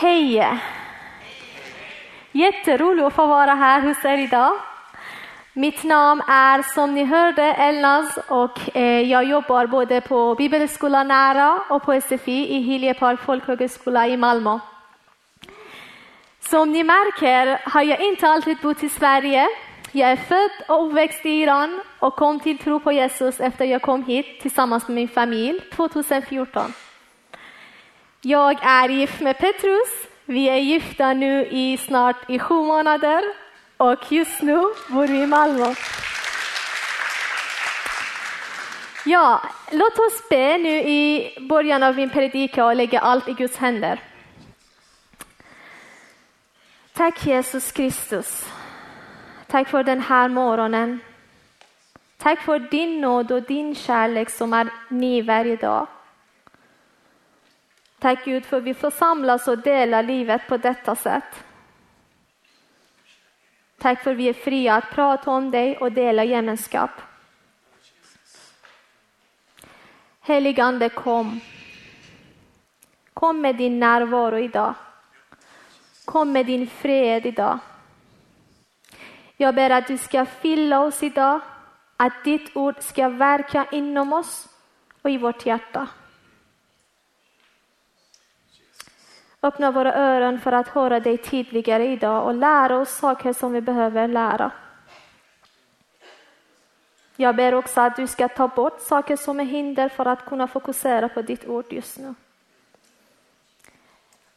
Hej! Jätteroligt att få vara här hos er idag. Mitt namn är som ni hörde Elnaz och eh, jag jobbar både på Bibelskolan Nära och på SFI i Hiljepark folkhögskola i Malmö. Som ni märker har jag inte alltid bott i Sverige. Jag är född och uppväxt i Iran och kom till tro på Jesus efter jag kom hit tillsammans med min familj 2014. Jag är gift med Petrus. Vi är gifta nu i snart i sju månader och just nu bor vi i Malmö. Ja, låt oss be nu i början av min predika och lägga allt i Guds händer. Tack Jesus Kristus. Tack för den här morgonen. Tack för din nåd och din kärlek som är ny varje dag. Tack Gud för att vi får samlas och dela livet på detta sätt. Tack för att vi är fria att prata om dig och dela gemenskap. Heligande kom. Kom med din närvaro idag. Kom med din fred idag. Jag ber att du ska fylla oss idag, att ditt ord ska verka inom oss och i vårt hjärta. Öppna våra öron för att höra dig tydligare idag och lära oss saker som vi behöver lära. Jag ber också att du ska ta bort saker som är hinder för att kunna fokusera på ditt ord just nu.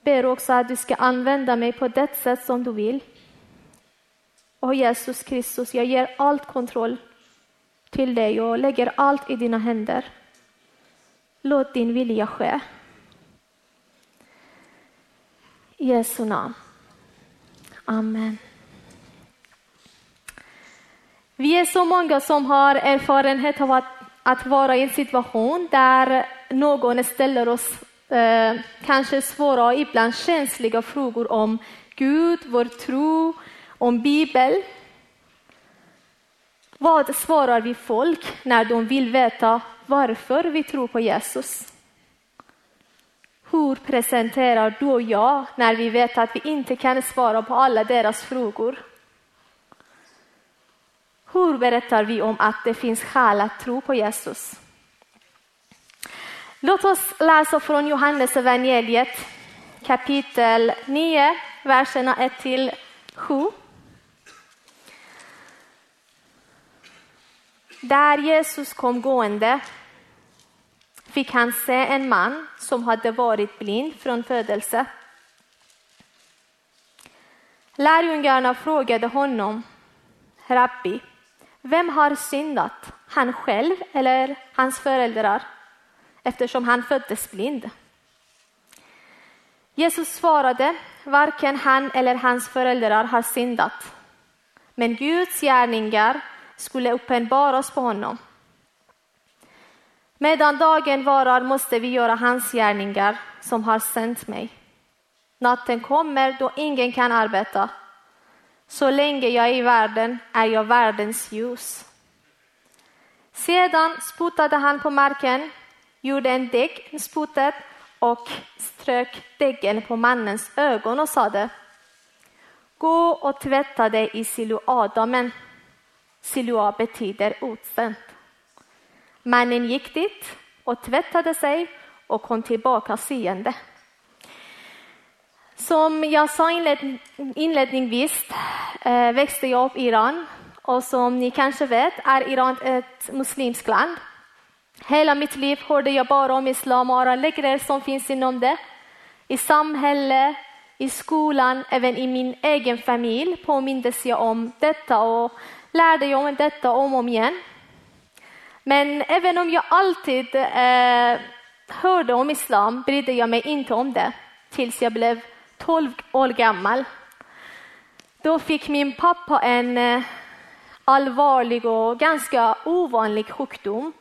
Ber också att du ska använda mig på det sätt som du vill. Och Jesus Kristus, jag ger allt kontroll till dig och lägger allt i dina händer. Låt din vilja ske. I Jesu namn. Amen. Vi är så många som har erfarenhet av att, att vara i en situation där någon ställer oss eh, kanske svåra och ibland känsliga frågor om Gud, vår tro, om Bibeln. Vad svarar vi folk när de vill veta varför vi tror på Jesus? Hur presenterar du och jag när vi vet att vi inte kan svara på alla deras frågor? Hur berättar vi om att det finns skäl att tro på Jesus? Låt oss läsa från Johannes evangeliet kapitel 9, verserna 1 till 7. Där Jesus kom gående fick han se en man som hade varit blind från födelse. Lärjungarna frågade honom, Rabbi, vem har syndat, han själv eller hans föräldrar, eftersom han föddes blind? Jesus svarade, varken han eller hans föräldrar har syndat, men Guds gärningar skulle uppenbaras på honom. Medan dagen varar måste vi göra hans gärningar som har sänt mig. Natten kommer då ingen kan arbeta. Så länge jag är i världen är jag världens ljus. Sedan spottade han på marken, gjorde en däck, med spotet och strök däcken på mannens ögon och sade Gå och tvätta dig i Siloadamen. Siloa betyder utsänd. Mannen gick dit och tvättade sig och kom tillbaka seende. Som jag sa inledningsvis eh, växte jag upp i Iran och som ni kanske vet är Iran ett muslimskt land. Hela mitt liv hörde jag bara om islam och alla läger som finns inom det. I samhället, i skolan, även i min egen familj påmindes jag om detta och lärde jag om detta om och om igen. Men även om jag alltid eh, hörde om islam brydde jag mig inte om det tills jag blev 12 år gammal. Då fick min pappa en eh, allvarlig och ganska ovanlig sjukdom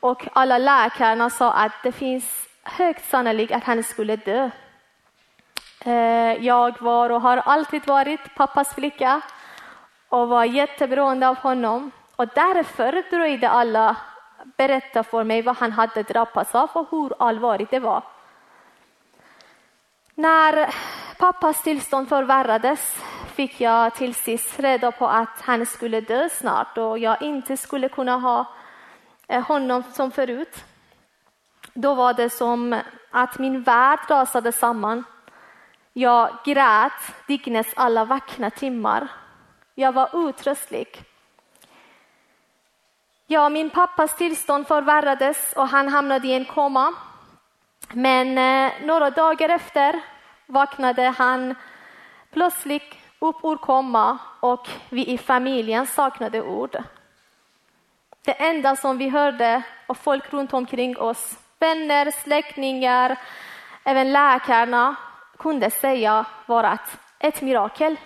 och alla läkarna sa att det finns högt sannolikt att han skulle dö. Eh, jag var och har alltid varit pappas flicka och var jätteberoende av honom. Och därför dröjde alla berätta för mig vad han hade drabbats av och hur allvarligt det var. När pappas tillstånd förvärrades fick jag till sist reda på att han skulle dö snart och jag inte skulle kunna ha eh, honom som förut. Då var det som att min värld rasade samman. Jag grät dygnets alla vackra timmar. Jag var utröstlig. Ja, min pappas tillstånd förvärrades och han hamnade i en koma. Men eh, några dagar efter vaknade han plötsligt upp ur koma och vi i familjen saknade ord. Det enda som vi hörde av folk runt omkring oss, vänner, släktingar, även läkarna, kunde säga var att ett mirakel.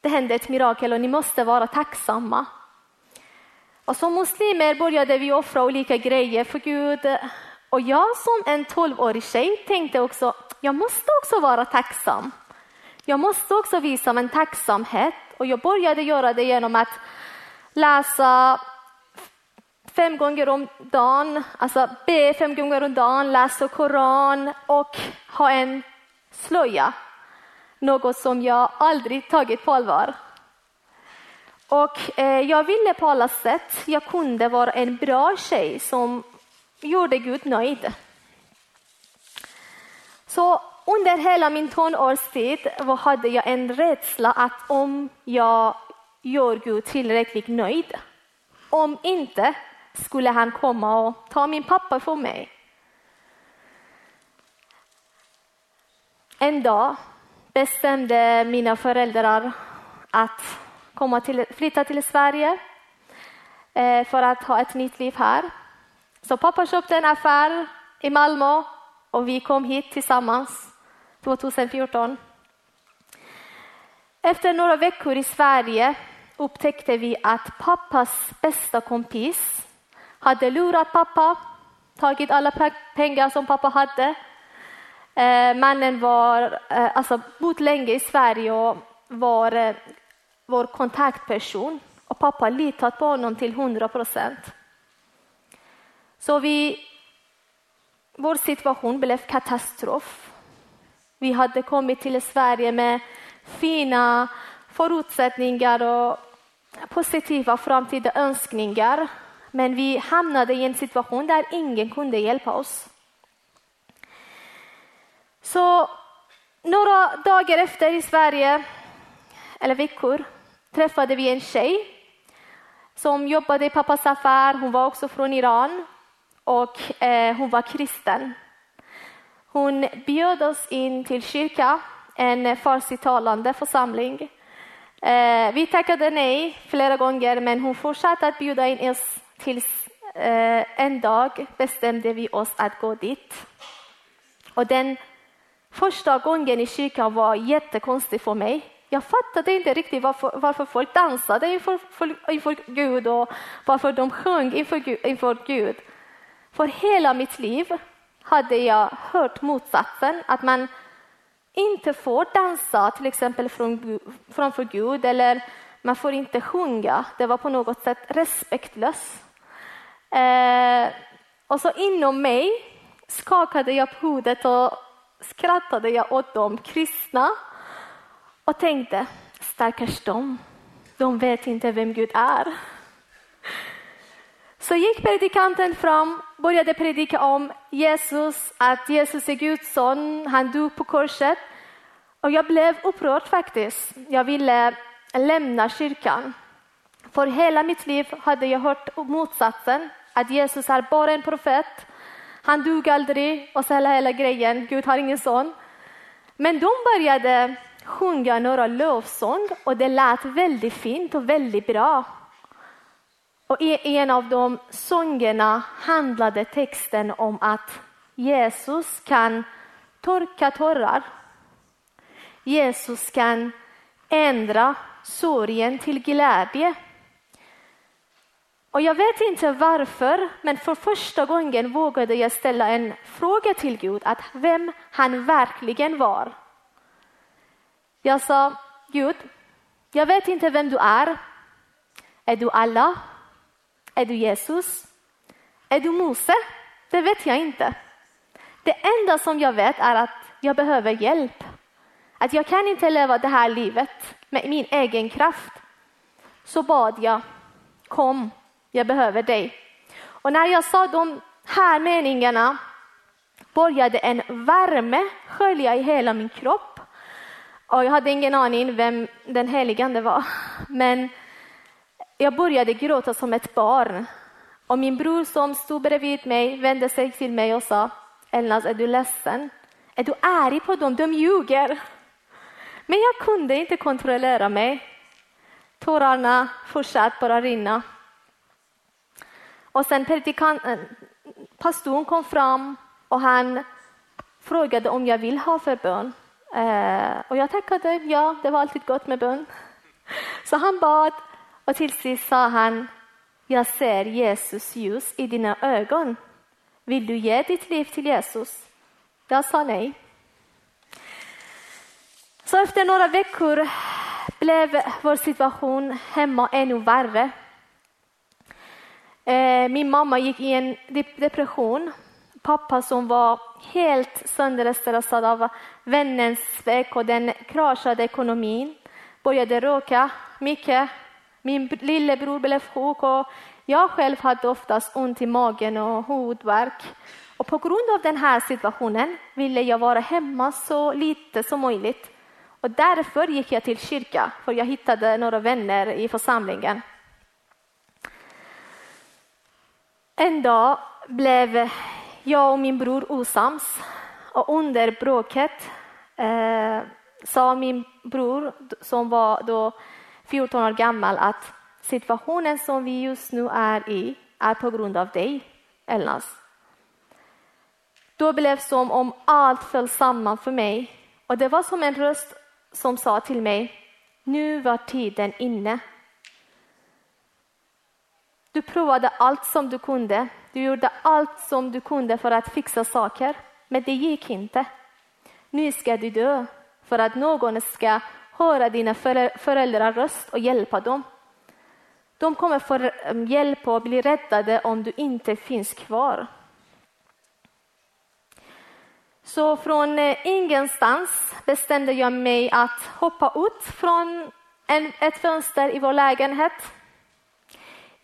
Det hände ett mirakel och ni måste vara tacksamma. Och som muslimer började vi offra olika grejer för Gud. Och jag som en tolvårig tjej tänkte också, jag måste också vara tacksam. Jag måste också visa min tacksamhet och jag började göra det genom att läsa fem gånger om dagen, alltså be fem gånger om dagen, läsa Koran och ha en slöja. Något som jag aldrig tagit på allvar. Och eh, jag ville på alla sätt, jag kunde vara en bra tjej som gjorde Gud nöjd. Så under hela min tonårstid hade jag en rädsla att om jag gör Gud tillräckligt nöjd, om inte skulle han komma och ta min pappa från mig. En dag bestämde mina föräldrar att komma till, flytta till Sverige eh, för att ha ett nytt liv här. Så pappa köpte en affär i Malmö och vi kom hit tillsammans 2014. Efter några veckor i Sverige upptäckte vi att pappas bästa kompis hade lurat pappa, tagit alla pengar som pappa hade. Eh, mannen var, eh, alltså bott länge i Sverige och var eh, vår kontaktperson och pappa litat på honom till 100 procent. Så vi, vår situation blev katastrof. Vi hade kommit till Sverige med fina förutsättningar och positiva framtida önskningar. Men vi hamnade i en situation där ingen kunde hjälpa oss. Så några dagar efter i Sverige, eller veckor, träffade vi en tjej som jobbade i pappas affär. Hon var också från Iran och eh, hon var kristen. Hon bjöd oss in till kyrka, en farsitalande församling. Eh, vi tackade nej flera gånger, men hon fortsatte att bjuda in oss tills eh, en dag bestämde vi oss att gå dit. Och den första gången i kyrkan var jättekonstig för mig. Jag fattade inte riktigt varför, varför folk dansade inför, för, inför Gud och varför de sjöng inför, inför Gud. För hela mitt liv hade jag hört motsatsen, att man inte får dansa till exempel framför Gud eller man får inte sjunga. Det var på något sätt respektlöst. Eh, och så inom mig skakade jag på huvudet och skrattade jag åt de kristna och tänkte, stackars dem, de vet inte vem Gud är. Så gick predikanten fram, började predika om Jesus, att Jesus är Guds son, han dog på korset. Och jag blev upprörd faktiskt. Jag ville lämna kyrkan. För hela mitt liv hade jag hört motsatsen, att Jesus är bara en profet. Han dog aldrig och så hela, hela grejen, Gud har ingen son. Men de började sjunga några lovsång och det lät väldigt fint och väldigt bra. Och i en av de sångerna handlade texten om att Jesus kan torka tårar. Jesus kan ändra sorgen till glädje. Och jag vet inte varför, men för första gången vågade jag ställa en fråga till Gud, att vem han verkligen var. Jag sa, Gud, jag vet inte vem du är. Är du Allah? Är du Jesus? Är du Mose? Det vet jag inte. Det enda som jag vet är att jag behöver hjälp. Att jag kan inte leva det här livet med min egen kraft. Så bad jag, kom, jag behöver dig. Och när jag sa de här meningarna började en värme skölja i hela min kropp. Och jag hade ingen aning vem den heligande var. Men jag började gråta som ett barn. Och min bror som stod bredvid mig vände sig till mig och sa Elnas, är du ledsen? Är du arg på dem? De ljuger. Men jag kunde inte kontrollera mig. Tårarna fortsatte bara rinna. Och sen eh, pastorn kom fram och han frågade om jag vill ha förbön. Eh, och jag tackade ja, det var alltid gott med bön. Så han bad och till sist sa han, jag ser Jesus ljus i dina ögon. Vill du ge ditt liv till Jesus? Jag sa nej. Så efter några veckor blev vår situation hemma ännu värre. Eh, min mamma gick i en depression. Pappa som var helt sönderstressad av vännens svek och den kraschade ekonomin började röka mycket. Min lillebror blev sjuk och jag själv hade oftast ont i magen och huvudvärk. Och på grund av den här situationen ville jag vara hemma så lite som möjligt. Och därför gick jag till kyrka, för jag hittade några vänner i församlingen. En dag blev jag och min bror osams och under bråket eh, sa min bror, som var då 14 år gammal, att situationen som vi just nu är i är på grund av dig, Elnas. Då blev det som om allt föll samman för mig och det var som en röst som sa till mig, nu var tiden inne. Du provade allt som du kunde, du gjorde allt som du kunde för att fixa saker, men det gick inte. Nu ska du dö för att någon ska höra dina föräldrars röst och hjälpa dem. De kommer få eh, hjälp och bli räddade om du inte finns kvar. Så från eh, ingenstans bestämde jag mig att hoppa ut från ett fönster i vår lägenhet.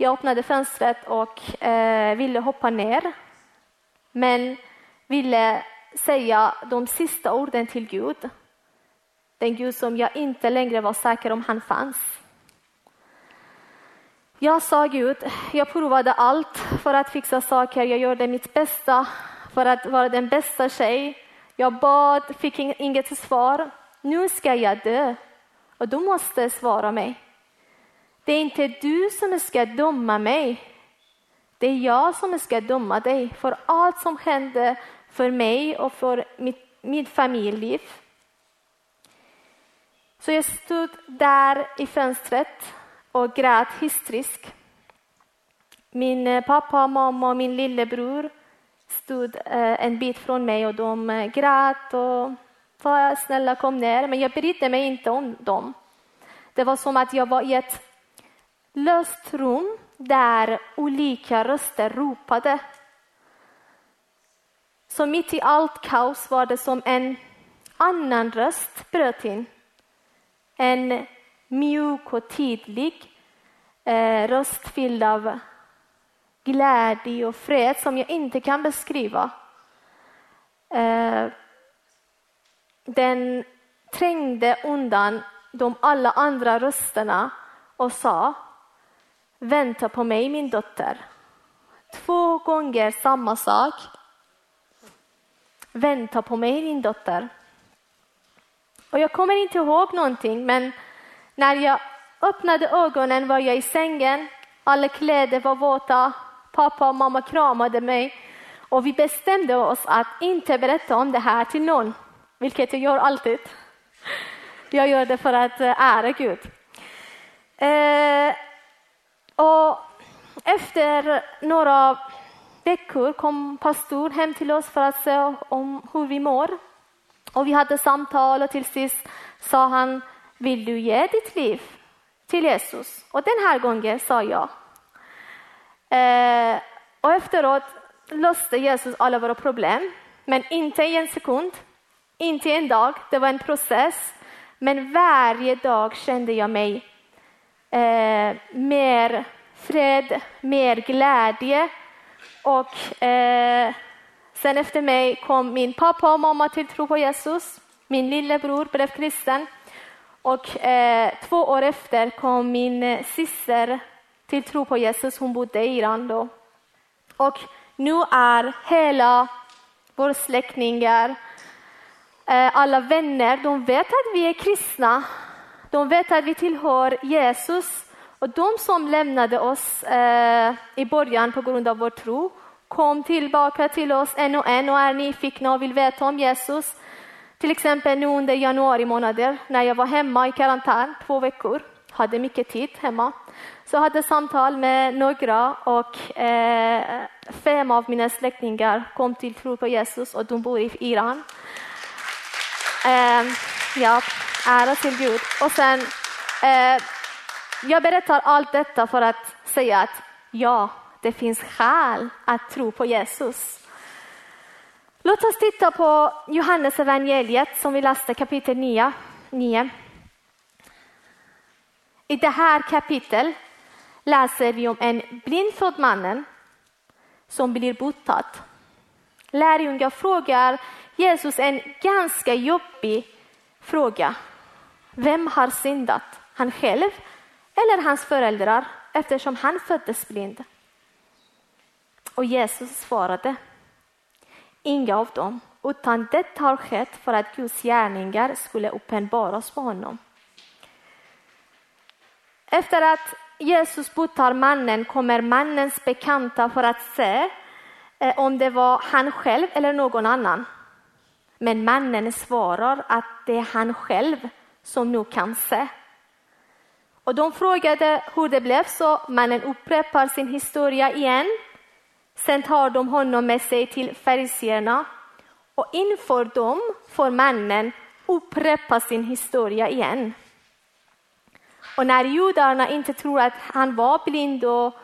Jag öppnade fönstret och eh, ville hoppa ner, men ville säga de sista orden till Gud. Den Gud som jag inte längre var säker om han fanns. Jag sa Gud, jag provade allt för att fixa saker, jag gjorde mitt bästa för att vara den bästa tjej. Jag bad, fick inget svar. Nu ska jag dö och du måste svara mig. Det är inte du som ska döma mig. Det är jag som ska döma dig för allt som hände för mig och för mitt, mitt familjeliv. Så jag stod där i fönstret och grät hysteriskt. Min eh, pappa, mamma och min lillebror stod eh, en bit från mig och de eh, grät och sa snälla kom ner. Men jag brydde mig inte om dem. Det var som att jag var i ett löst rum där olika röster ropade. Så mitt i allt kaos var det som en annan röst bröt in. En mjuk och tydlig eh, röst fylld av glädje och fred som jag inte kan beskriva. Eh, den trängde undan de alla andra rösterna och sa Vänta på mig min dotter. Två gånger samma sak. Vänta på mig din dotter. Och jag kommer inte ihåg någonting men när jag öppnade ögonen var jag i sängen, alla kläder var våta, Pappa och mamma kramade mig och vi bestämde oss att inte berätta om det här till någon, vilket jag gör alltid. Jag gör det för att eh, ära Gud. Eh, och efter några veckor kom pastor hem till oss för att se om hur vi mår. Och vi hade samtal och till sist sa han, vill du ge ditt liv till Jesus? Och den här gången sa jag. Eh, och efteråt löste Jesus alla våra problem, men inte i en sekund. Inte en dag, det var en process. Men varje dag kände jag mig eh, mer fred, mer glädje. Och eh, sen efter mig kom min pappa och mamma till tro på Jesus. Min lillebror blev kristen. Och eh, två år efter kom min syster till tro på Jesus. Hon bodde i Iran då. Och nu är hela våra släktingar, eh, alla vänner, de vet att vi är kristna. De vet att vi tillhör Jesus. Och de som lämnade oss eh, i början på grund av vår tro kom tillbaka till oss en och en och är nyfikna och vill veta om Jesus. Till exempel nu under januari månader när jag var hemma i karantän två veckor, hade mycket tid hemma. Så jag hade samtal med några och eh, fem av mina släktingar kom till tro på Jesus och de bor i Iran. Eh, ja, ära till Gud. Och sen, eh, jag berättar allt detta för att säga att ja, det finns skäl att tro på Jesus. Låt oss titta på Johannes evangeliet som vi läste kapitel 9. 9. I det här kapitlet läser vi om en blindfödd mannen som blir botad. Lärjungar frågar Jesus en ganska jobbig fråga. Vem har syndat? Han själv eller hans föräldrar eftersom han föddes blind? Och Jesus svarade Inga av dem, utan det har skett för att Guds gärningar skulle uppenbaras på honom. Efter att Jesus botar mannen kommer mannens bekanta för att se eh, om det var han själv eller någon annan. Men mannen svarar att det är han själv som nu kan se. Och de frågade hur det blev så. Mannen upprepar sin historia igen. Sen tar de honom med sig till fariséerna och inför dem får mannen upprepa sin historia igen. Och när judarna inte tror att han var blind och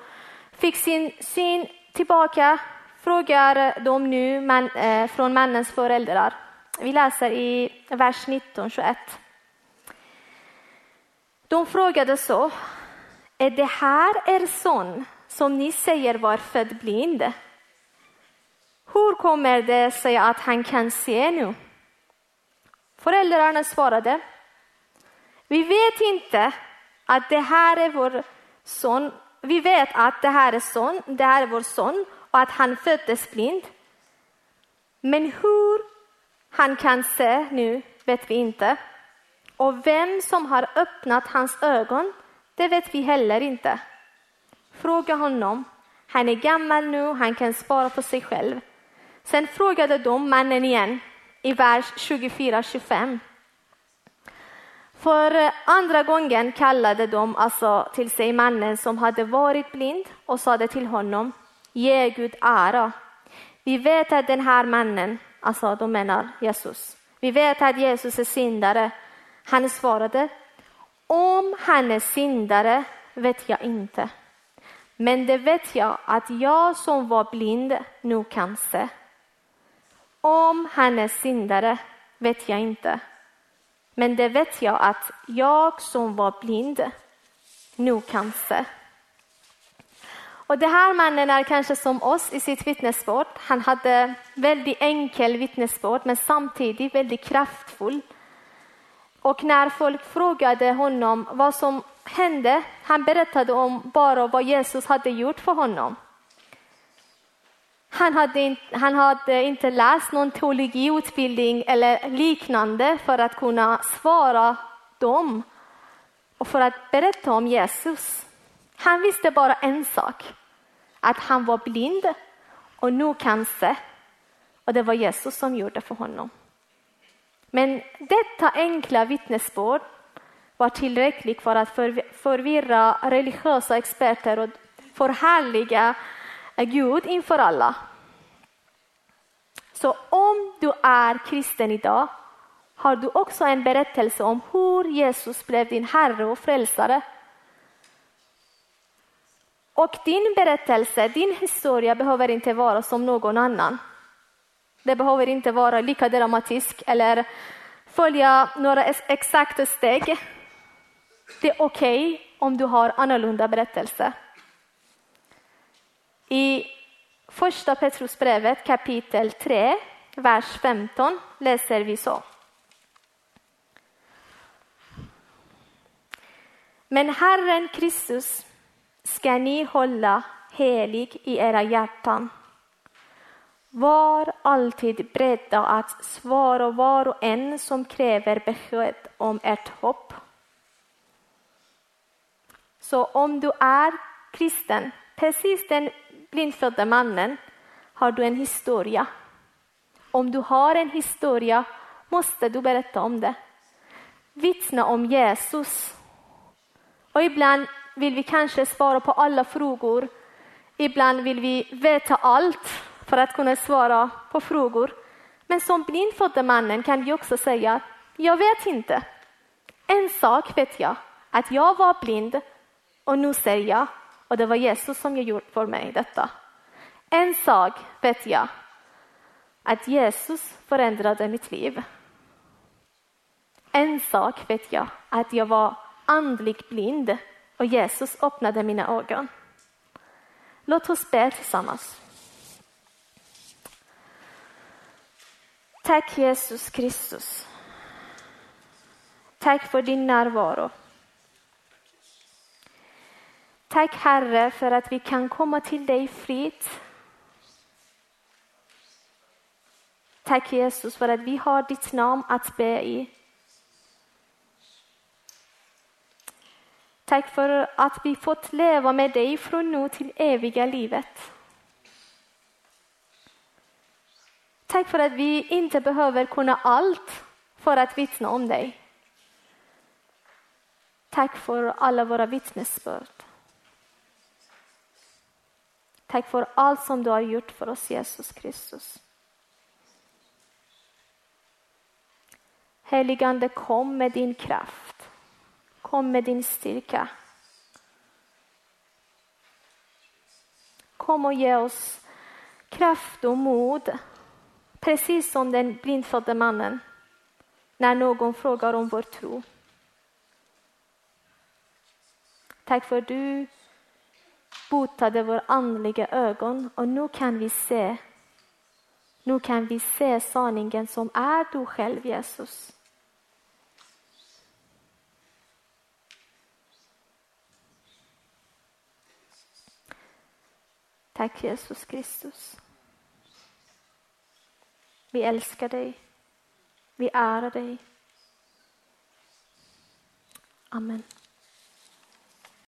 fick sin syn tillbaka frågar de nu man, eh, från mannens föräldrar. Vi läser i vers 19, 21. De frågade så. Är det här er son som ni säger var född blind? Hur kommer det sig att han kan se nu? Föräldrarna svarade. Vi vet inte att det här är vår son. Vi vet att det här är son, det här är vår son och att han föddes blind. Men hur han kan se nu vet vi inte. Och vem som har öppnat hans ögon, det vet vi heller inte. Fråga honom. Han är gammal nu, han kan svara på sig själv. Sen frågade de mannen igen i vers 24-25. För eh, andra gången kallade de alltså till sig mannen som hade varit blind och sade till honom, ge Gud ära. Vi vet att den här mannen, alltså de menar Jesus, vi vet att Jesus är syndare. Han svarade, om han är syndare vet jag inte. Men det vet jag att jag som var blind nu kan se. Om han är syndare vet jag inte. Men det vet jag att jag som var blind nu kan se. Och det här mannen är kanske som oss i sitt vittnesbörd. Han hade väldigt enkel vittnesbörd men samtidigt väldigt kraftfull. Och när folk frågade honom vad som hände, han berättade om bara vad Jesus hade gjort för honom. Han hade, han hade inte läst någon teologiutbildning eller liknande för att kunna svara dem och för att berätta om Jesus. Han visste bara en sak, att han var blind och nu kan se. Och det var Jesus som gjorde för honom. Men detta enkla vittnesbörd var tillräckligt för att förvirra religiösa experter och förhärliga Gud inför alla. Så om du är kristen idag har du också en berättelse om hur Jesus blev din Herre och Frälsare. Och din berättelse, din historia behöver inte vara som någon annan. Det behöver inte vara lika dramatiskt eller följa några exakta steg. Det är okej okay om du har annorlunda berättelse. I första Petrusbrevet kapitel 3, vers 15 läser vi så. Men Herren Kristus ska ni hålla helig i era hjärtan. Var alltid beredda att svara var och en som kräver besked om ert hopp. Så om du är kristen, precis den blindfödda mannen, har du en historia. Om du har en historia måste du berätta om det. Vittna om Jesus. Och ibland vill vi kanske svara på alla frågor. Ibland vill vi veta allt för att kunna svara på frågor. Men som blindfödde mannen kan vi också säga, jag vet inte. En sak vet jag, att jag var blind och nu ser jag och det var Jesus som gjort för mig detta. En sak vet jag, att Jesus förändrade mitt liv. En sak vet jag, att jag var andligt blind och Jesus öppnade mina ögon. Låt oss be tillsammans. Tack Jesus Kristus. Tack för din närvaro. Tack Herre för att vi kan komma till dig fritt. Tack Jesus för att vi har ditt namn att be i. Tack för att vi fått leva med dig från nu till eviga livet. Tack för att vi inte behöver kunna allt för att vittna om dig. Tack för alla våra vittnesbörd. Tack för allt som du har gjort för oss, Jesus Kristus. Heligande, kom med din kraft. Kom med din styrka. Kom och ge oss kraft och mod Precis som den blindfödde mannen när någon frågar om vår tro. Tack för att du botade våra andliga ögon och nu kan vi se nu kan vi se sanningen som är du själv, Jesus. Tack Jesus Kristus. Vi älskar dig. Vi ärar dig. Amen.